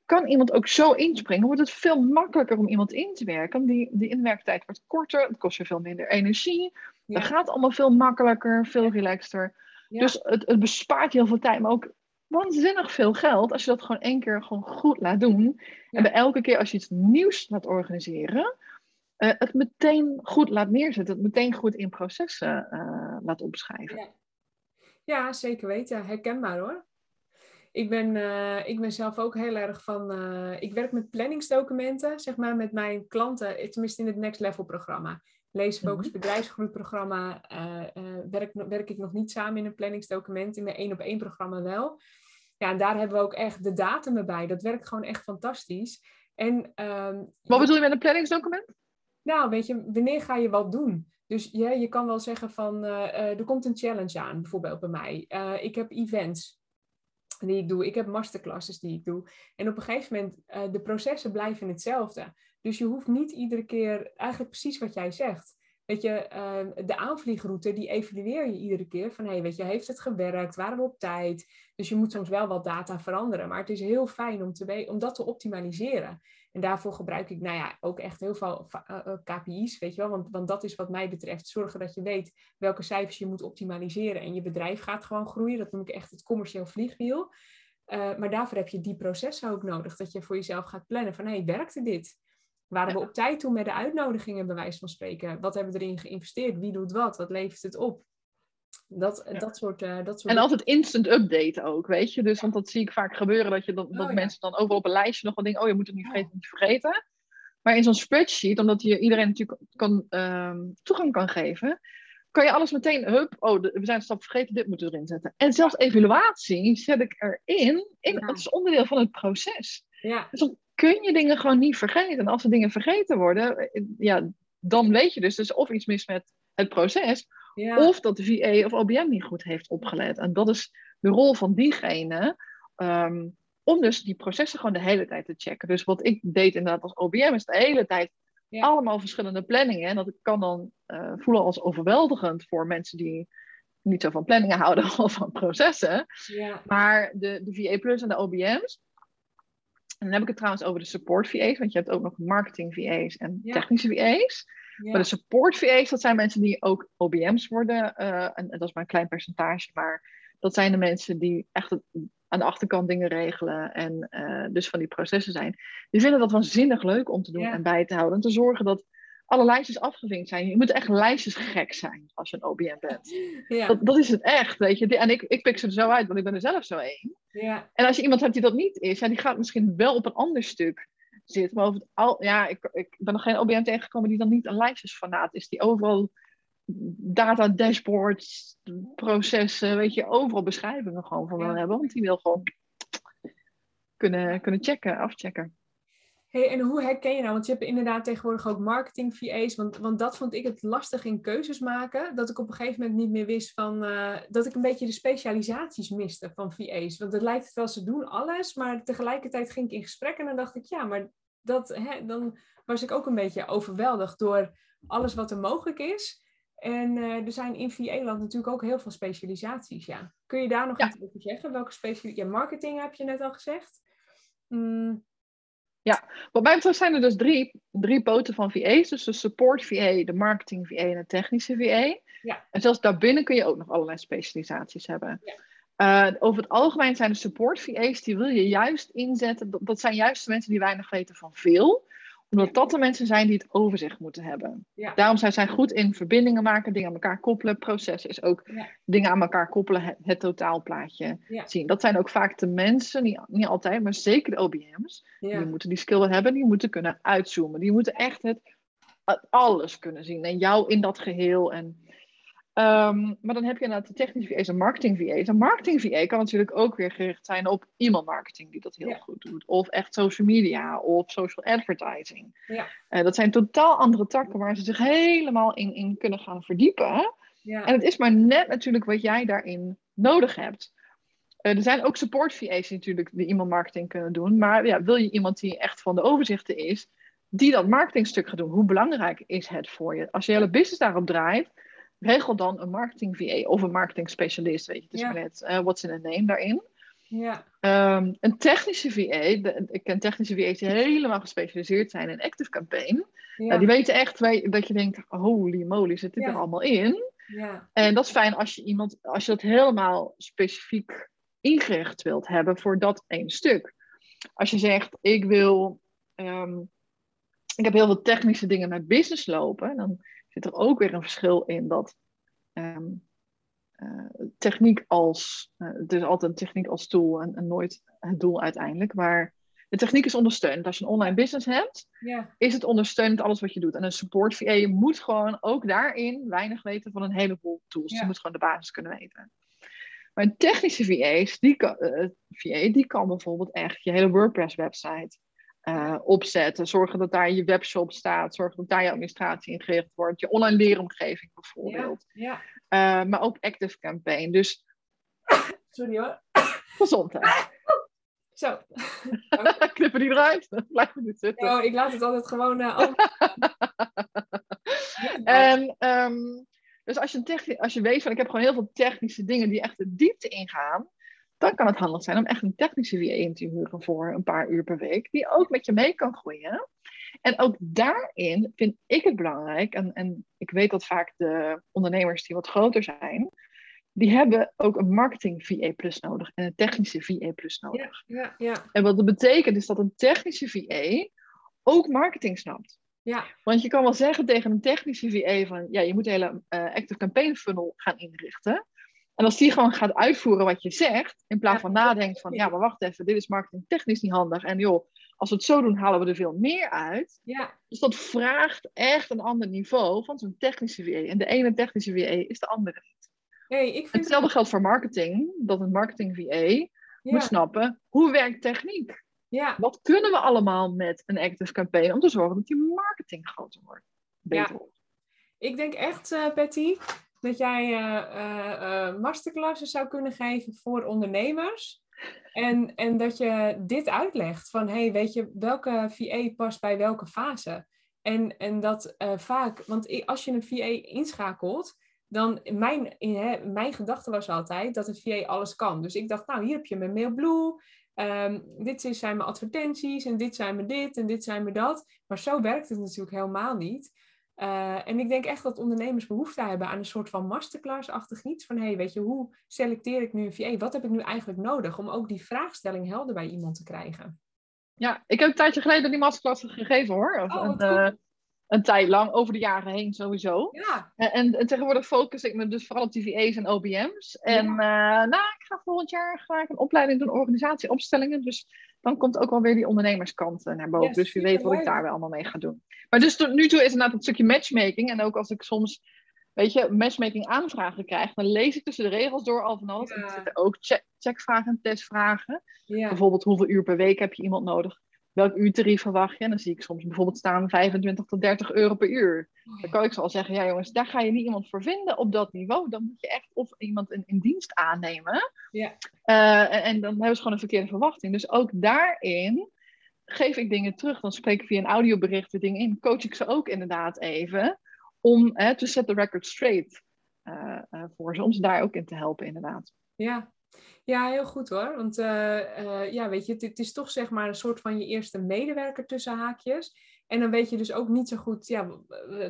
Kan iemand ook zo inspringen, wordt het veel makkelijker om iemand in te werken. Die, die inwerktijd wordt korter, het kost je veel minder energie. Ja. Dat gaat allemaal veel makkelijker, veel relaxter. Dus het, het bespaart je heel veel tijd, maar ook waanzinnig veel geld als je dat gewoon één keer gewoon goed laat doen. En bij elke keer als je iets nieuws laat organiseren, uh, het meteen goed laat neerzetten, het meteen goed in processen uh, laat opschrijven. Ja. ja. zeker weten. Herkenbaar hoor. Ik ben, uh, ik ben zelf ook heel erg van. ik werk met planningsdocumenten, zeg maar, met mijn klanten, tenminste in het Next Level programma. Leesfocus mm bedrijfsgroeiprogramma werk, werk ik nog niet samen in een planningsdocument. In mijn één op één programma wel. Ja, en daar hebben we ook echt de datum bij. Dat werkt gewoon echt fantastisch. En, um, Wat bedoel je met een planningsdocument? Nou, weet je, wanneer ga je wat doen? Dus ja, je kan wel zeggen van, uh, uh, er komt een challenge aan, bijvoorbeeld bij mij. Uh, ik heb events die ik doe, ik heb masterclasses die ik doe. En op een gegeven moment, de processen blijven hetzelfde. Dus je hoeft niet iedere keer, eigenlijk precies wat jij zegt. Weet je, ehm, de aanvliegroute, die evalueer je iedere keer. Van, hey, weet je, heeft het gewerkt? Waren we op tijd? Dus je moet soms wel wat data veranderen. Maar het is heel fijn om, te om dat te optimaliseren. En daarvoor gebruik ik, nou ja, ook echt heel veel eh, eh, KPI's, weet je wel. Want, want dat is wat mij betreft. Zorgen dat je weet welke cijfers je moet optimaliseren. En je bedrijf gaat gewoon groeien. Dat noem ik echt het commercieel vliegwiel. Uh, maar daarvoor heb je die processen ook nodig. Dat je voor jezelf gaat plannen van, hé, hey, werkte dit? Waren we op tijd toen met de uitnodigingen, bij wijze van spreken? Wat hebben we erin geïnvesteerd? Wie doet wat? Wat levert het op? Dat, dat, soort, uh, dat soort. En altijd instant update ook, weet je. Dus, want dat zie ik vaak gebeuren, dat, je, dat, dat oh, mensen dan overal op een lijstje nog wat denken, oh je moet het niet vergeten, niet vergeten. Maar in zo'n spreadsheet, omdat je iedereen natuurlijk kan, uh, toegang kan geven, kan je alles meteen, hup, oh, we zijn een stap vergeten, dit moeten we erin zetten. En zelfs evaluatie zet ik erin, in, ja. dat is onderdeel van het proces. Ja. Dus dan kun je dingen gewoon niet vergeten. En als er dingen vergeten worden, eh, ja, dan weet je dus, dus of iets mis met het proces, of dat de VA of OBM niet goed heeft opgelet. En dat is de rol van diegene. Um, om dus die processen gewoon de hele tijd te checken. Dus wat ik deed inderdaad als OBM is de hele tijd allemaal verschillende planningen. En dat kan dan uh, voelen als overweldigend voor mensen die niet zo van planningen houden [laughs] of van processen. Ja. Maar de, de VA Plus en de OBM's. En dan heb ik het trouwens over de support VA's, want je hebt ook nog marketing VA's en technische VA's. Maar de support VA's, dat zijn mensen die ook OBM's worden. Uh, en, dat is maar een klein percentage, maar dat zijn de mensen die echt aan de achterkant dingen regelen en uh, dus van die processen zijn. Die vinden dat waanzinnig leuk om te doen en bij te houden. En te zorgen dat alle lijstjes afgevinkt zijn. Je moet echt lijstjes gek zijn als je een OBM bent. [laughs] Ja. Dat, dat is het echt, weet je. En ik, ik pik ze er zo uit, want ik ben er zelf zo één. Ja. En als je iemand hebt die dat niet is, ja, die gaat misschien wel op een ander stuk zit. Maar over het al, ja, ik, ik ben nog geen OBM tegengekomen die dan niet een lijstjesfanaat is. Die overal data dashboards, processen, weet je, overal beschrijvingen gewoon van wil hebben. Want die wil gewoon kunnen, kunnen checken, afchecken. Hey, en hoe herken je nou? Want je hebt inderdaad tegenwoordig ook marketing VA's. Want, want dat vond ik het lastig in keuzes maken. Dat ik op een gegeven moment niet meer wist van... Uh, dat ik een beetje de specialisaties miste van VA's. Want het lijkt het wel, ze doen alles. Maar tegelijkertijd ging ik in gesprek en dan dacht ik... Ja, maar dat, hè, dan was ik ook een beetje overweldigd door alles wat er mogelijk is. En uh, er zijn in VA-land natuurlijk ook heel veel specialisaties, ja. Kun je daar nog iets over zeggen? Welke specialisatie? Ja, marketing heb je net al gezegd. Mm. Ja, wat mij betreft zijn er dus drie, drie poten van VA's. Dus de support VA, de marketing VA en de technische VA. Ja. En zelfs daarbinnen kun je ook nog allerlei specialisaties hebben. Ja. Uh, over het algemeen zijn de support VA's, die wil je juist inzetten. Dat, dat zijn juist de mensen die weinig weten van veel omdat dat de mensen zijn die het overzicht moeten hebben. Daarom zijn zij goed in verbindingen maken, dingen aan elkaar koppelen. Proces is ook dingen aan elkaar koppelen, het, totaalplaatje zien. Dat zijn ook vaak de mensen, niet, niet altijd, maar zeker de OBM's. Die moeten die skill hebben, die moeten kunnen uitzoomen. Die moeten echt het, alles kunnen zien. En jou in dat geheel. En Um, maar dan heb je inderdaad de technische VA's en marketing VA's. Een marketing VA kan natuurlijk ook weer gericht zijn op e-mail marketing, die dat heel goed doet. Of echt social media of social advertising. Ja. Uh, dat zijn totaal andere takken waar ze zich helemaal in, in kunnen gaan verdiepen. Ja. En het is maar net natuurlijk wat jij daarin nodig hebt. Uh, er zijn ook support VA's die natuurlijk de e-mail marketing kunnen doen. Maar ja, wil je iemand die echt van de overzichten is, die dat marketingstuk gaat doen, hoe belangrijk is het voor je? Als je hele business daarop draait regel dan een marketing VA of een marketing specialist. Weet je, het is maar net uh, what's in a name daarin. Ja. Um, een technische VA, ik ken technische VA's die helemaal gespecialiseerd zijn in Active Campaign. Ja. Nou, die weten echt dat je denkt, holy moly, zit dit er allemaal in? Ja. En dat is fijn als je iemand, als je dat helemaal specifiek ingericht wilt hebben voor dat één stuk. Als je zegt, ik wil, um, ik heb heel veel technische dingen met business lopen, dan zit er ook weer een verschil in dat ehm, eh, techniek als, uh, het is altijd een techniek als tool en, en, nooit het doel uiteindelijk, maar de techniek is ondersteunend. Als je een online business hebt, is het ondersteunend alles wat je doet. En een support VA moet gewoon ook daarin weinig weten van een heleboel tools. Je moet gewoon de basis kunnen weten. Maar een technische VA, die kan, uh, VA, die kan bijvoorbeeld echt je hele WordPress website uh, opzetten. Zorgen dat daar je webshop staat. Zorgen dat daar je administratie ingericht wordt. Je online leeromgeving bijvoorbeeld. Ja, ja. Uh, maar ook Active Campaign. Dus. Sorry hoor. Gezondheid. [laughs] Zo. Knippen die eruit. Blijf niet zitten. Oh, ik laat het altijd gewoon. Uh, [laughs] en, um, dus als je, als je weet van ik heb gewoon heel veel technische dingen die echt de diepte ingaan dan kan het handig zijn om echt een technische VA in te huren voor een paar uur per week, die ook met je mee kan groeien. En ook daarin vind ik het belangrijk, en, en ik weet dat vaak de ondernemers die wat groter zijn, die hebben ook een marketing VA plus nodig en een technische VA plus nodig. Ja, ja, ja. En wat dat betekent is dat een technische VA ook marketing snapt. Ja. Want je kan wel zeggen tegen een technische VA van ja, je moet een hele uh, active campaign funnel gaan inrichten. En als die gewoon gaat uitvoeren wat je zegt, in plaats van nadenkt van, ja, maar wacht even, dit is marketing technisch niet handig. En joh, als we het zo doen, halen we er veel meer uit. Ja. Dus dat vraagt echt een ander niveau van zo'n technische VA. En de ene technische VA is de andere niet. Hey, ik vind Hetzelfde geldt voor marketing, dat een marketing VA moet snappen, hoe werkt techniek? Ja. Wat kunnen we allemaal met een active campaign om te zorgen dat je marketing groter wordt? Beter wordt. Ik denk echt, uh, Patty, dat jij uh, masterclasses zou kunnen geven voor ondernemers. En, en dat je dit uitlegt van, hey, weet je, welke VA past bij welke fase? En, en dat vaak, want als je een VA inschakelt, dan mijn, in, mijn gedachte was altijd dat een VA alles kan. Dus ik dacht, nou, hier heb je mijn MailBlue, um, dit zijn mijn advertenties en dit zijn me dit en dit zijn me dat. Maar zo werkt het natuurlijk helemaal niet. Uh, en ik denk echt dat ondernemers behoefte hebben aan een soort van masterclass-achtig iets. Van, hey, weet je, hoe selecteer ik nu een VA? Wat heb ik nu eigenlijk nodig om ook die vraagstelling helder bij iemand te krijgen? Ja, ik heb een tijdje geleden die masterclass gegeven hoor. Oh, uh, een, tijd lang, over de jaren heen sowieso. Ja. En, en, tegenwoordig focus ik me dus vooral op VA's en OBM's. En ja. uh, nou, ik ga volgend jaar ik een opleiding doen, organisatieopstellingen. Dus dan komt ook wel weer die ondernemerskant naar boven. dus wie weet wat ik daar wel allemaal mee ga doen. Maar dus tot nu toe is inderdaad het stukje matchmaking. En ook als ik soms, weet je, matchmaking aanvragen krijg, dan lees ik tussen de regels door al van alles. En er zitten ook check checkvragen, testvragen. Ja. Bijvoorbeeld hoeveel uur per week heb je iemand nodig? Welk uurtarief verwacht je? En dan zie ik soms bijvoorbeeld staan 25 tot 30 euro per uur. Oh, Dan kan ik zo al zeggen, ja jongens, daar ga je niet iemand voor vinden op dat niveau. Dan moet je echt of iemand in, in dienst aannemen. Ja. Eh, en, en dan hebben ze gewoon een verkeerde verwachting. Dus ook daarin geef ik dingen terug. Dan spreek ik via een audiobericht de dingen in. Coach ik ze ook inderdaad even. Om te set the record straight uh, uh, voor ze. Om ze daar ook in te helpen inderdaad. Ja, ja, heel goed hoor. Want uh, uh, ja, weet je, het, het, is toch zeg maar een soort van je eerste medewerker tussen haakjes. En dan weet je dus ook niet zo goed, ja,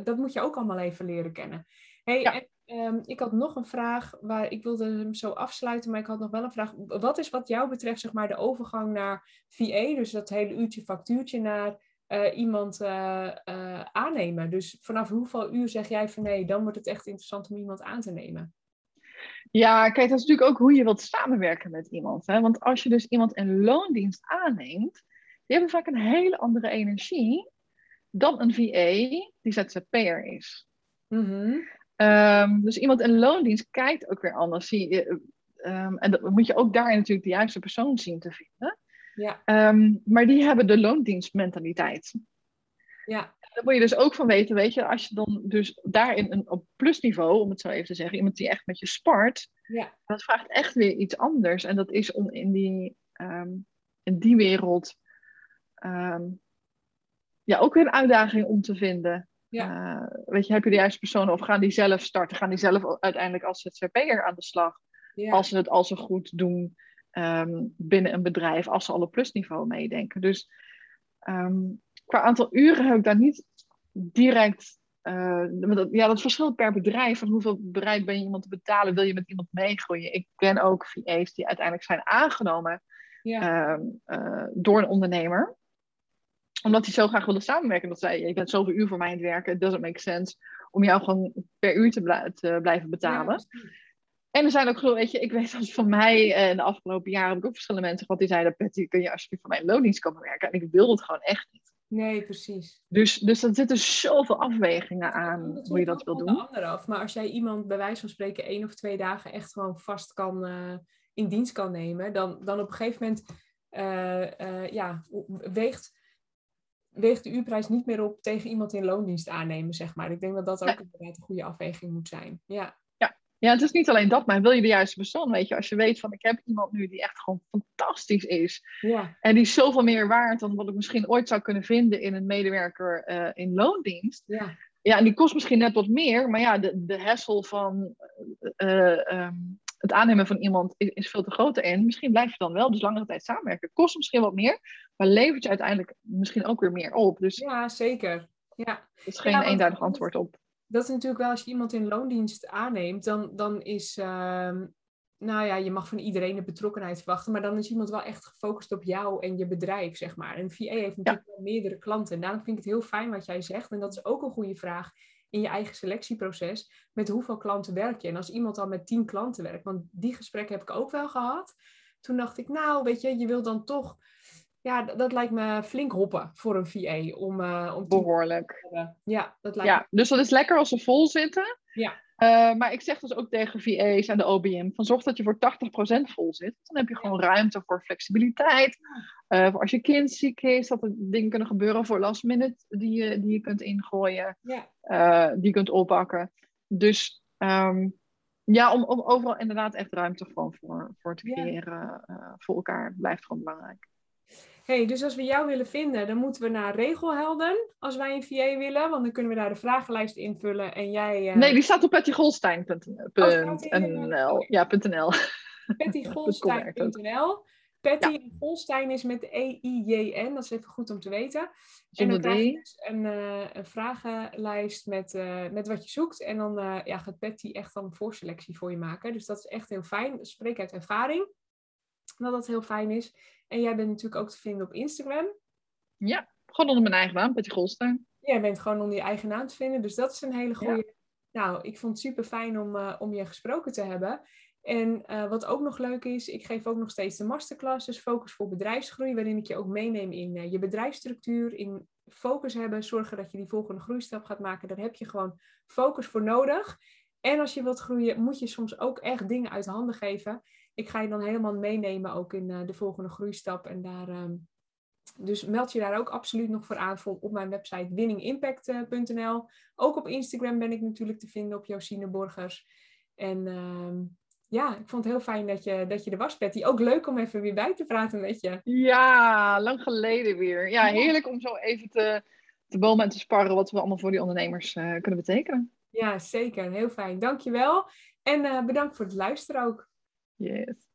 dat moet je ook allemaal even leren kennen. Hey, Ja. en, ehm, ik had nog een vraag, waar ik wilde hem zo afsluiten, maar ik had nog wel een vraag. Wat is wat jou betreft zeg maar de overgang naar VA, dus dat hele uurtje factuurtje naar eh, iemand eh, eh, aannemen? Dus vanaf hoeveel uur zeg jij van nee, dan wordt het echt interessant om iemand aan te nemen? Ja, kijk, dat is natuurlijk ook hoe je wilt samenwerken met iemand. Hè? Want als je dus iemand in loondienst aanneemt, die hebben vaak een hele andere energie dan een VA die ZZP'er is. Mhm. Ehm, dus iemand in loondienst kijkt ook weer anders. Zie je, ehm, en dat moet je ook daar natuurlijk de juiste persoon zien te vinden. Ja, Ehm, maar die hebben de loondienstmentaliteit. Ja, Daar moet je dus ook van weten, weet je, als je dan dus daarin een op plusniveau, om het zo even te zeggen, iemand die echt met je spart, ja, dat vraagt echt weer iets anders. En dat is om in die, ehm, in die wereld ehm, ja, ook weer een uitdaging om te vinden. Ja. Eh, weet je, heb je de juiste personen of gaan die zelf starten? Gaan die zelf uiteindelijk als ZZP'er aan de slag? ja. Als ze het al zo goed doen ehm, binnen een bedrijf, als ze al op plusniveau meedenken. Dus qua aantal uren heb ik daar niet direct. eh, ja, dat verschilt per bedrijf. Van hoeveel bereid ben je iemand te betalen? Wil je met iemand meegroeien? Ik ken ook VA's die uiteindelijk zijn aangenomen ja. ehm, eh, door een ondernemer. Omdat die zo graag wilde samenwerken. Dat zei, je bent zoveel uur voor mij aan het werken. Het doesn't make sense om jou gewoon per uur te, blijven betalen. Ja. En er zijn ook gewoon, weet je, ik weet dat van mij eh, in de afgelopen jaren heb ik ook verschillende mensen gehad die zeiden, Patty, kun je alsjeblieft voor mij in loondienst komen werken? En ik wilde het gewoon echt niet. Nee, precies. Dus, dus er zitten zoveel afwegingen aan Dat hoe je dat wil doen. de ander af. Maar als jij iemand bij wijze van spreken één of twee dagen echt gewoon vast kan eh, in dienst kan nemen, dan, dan op een gegeven moment eh, eh, ja, weegt, weegt de uurprijs niet meer op tegen iemand in loondienst aannemen, zeg maar. Ik denk dat dat ook inderdaad een goede afweging moet zijn. Ja, Ja, het is niet alleen dat, maar wil je de juiste persoon, weet je, als je weet van ik heb iemand nu die echt gewoon fantastisch is. ja, En die is zoveel meer waard dan wat ik misschien ooit zou kunnen vinden in een medewerker eh, in loondienst. ja, Ja, en die kost misschien net wat meer, maar ja, de, de hassle van eh, ehm, het aannemen van iemand is, is veel te groter. En misschien blijf je dan wel dus langere tijd samenwerken. Kost misschien wat meer, maar levert je uiteindelijk misschien ook weer meer op. Dus ja, zeker. Ja. er is geen Ja, want- eenduidig antwoord op. dat is natuurlijk wel als je iemand in loondienst aanneemt, dan, dan is, ehm, nou ja, je mag van iedereen de betrokkenheid verwachten, maar dan is iemand wel echt gefocust op jou en je bedrijf, zeg maar. En VA heeft natuurlijk wel meerdere klanten en daarom vind ik het heel fijn wat jij zegt. En dat is ook een goede vraag in je eigen selectieproces. Met hoeveel klanten werk je? En als iemand al met tien klanten werkt, want die gesprekken heb ik ook wel gehad. Toen dacht ik, nou, weet je, je wil dan toch, ja, dat, dat lijkt me flink hoppen voor een VA om, eh om Behoorlijk. te. Ja, dat lijkt me Ja, dus dat is lekker als ze vol zitten. Ja. Eh, maar ik zeg dus ook tegen VA's en de OBM: van zorg dat je voor 80% vol zit. Dan heb je gewoon ruimte voor flexibiliteit. Eh, voor als je kind ziek is, dat er dingen kunnen gebeuren voor last minute die je, die je kunt ingooien, Ja. die je kunt oppakken. Dus ehm, ja, om, om overal inderdaad echt ruimte gewoon voor, voor te creëren voor elkaar blijft gewoon belangrijk. Hey, dus als we jou willen vinden, dan moeten we naar Regelhelden als wij een VA willen, want dan kunnen we daar de vragenlijst invullen en jij... eh, Nee, die staat op pettygolstein.nl. eh, Ja, .nl. PattyGolstein.nl. Patty en Golstein is met E-I-J-N, dat is even goed om te weten. En dan krijg je dus een, eh, een vragenlijst met, eh, met wat je zoekt. En dan ja, gaat Patty echt dan een voorselectie voor je maken. Dus dat is echt heel fijn. Spreek uit ervaring dat dat heel fijn is. En jij bent natuurlijk ook te vinden op Instagram. Ja, gewoon onder mijn eigen naam, Patty Golstein. Jij bent gewoon onder je eigen naam te vinden. Dus dat is een hele goede. Nou, ik vond het super fijn om, eh, om je gesproken te hebben. En eh, wat ook nog leuk is, ik geef ook nog steeds de masterclass, dus Focus voor Bedrijfsgroei, waarin ik je ook meeneem in eh, je bedrijfsstructuur, in focus hebben, zorgen dat je die volgende groeistap gaat maken. Daar heb je gewoon focus voor nodig. En als je wilt groeien, moet je soms ook echt dingen uit handen geven. Ik ga je dan helemaal meenemen ook in eh, de volgende groeistap en daar, ehm, Dus meld je daar ook absoluut nog voor aan op mijn website winningimpact.nl. Ook op Instagram ben ik natuurlijk te vinden op Josine Borgers. En ehm, ja, ik vond het heel fijn dat je, dat je er was, Patty. Ook leuk om even weer bij te praten met je. Ja, lang geleden weer. Ja, heerlijk om zo even te, te bomen en te sparren wat we allemaal voor die ondernemers uh, kunnen betekenen. Ja, zeker. Heel fijn. Dankjewel. En uh, bedankt voor het luisteren ook. Yes.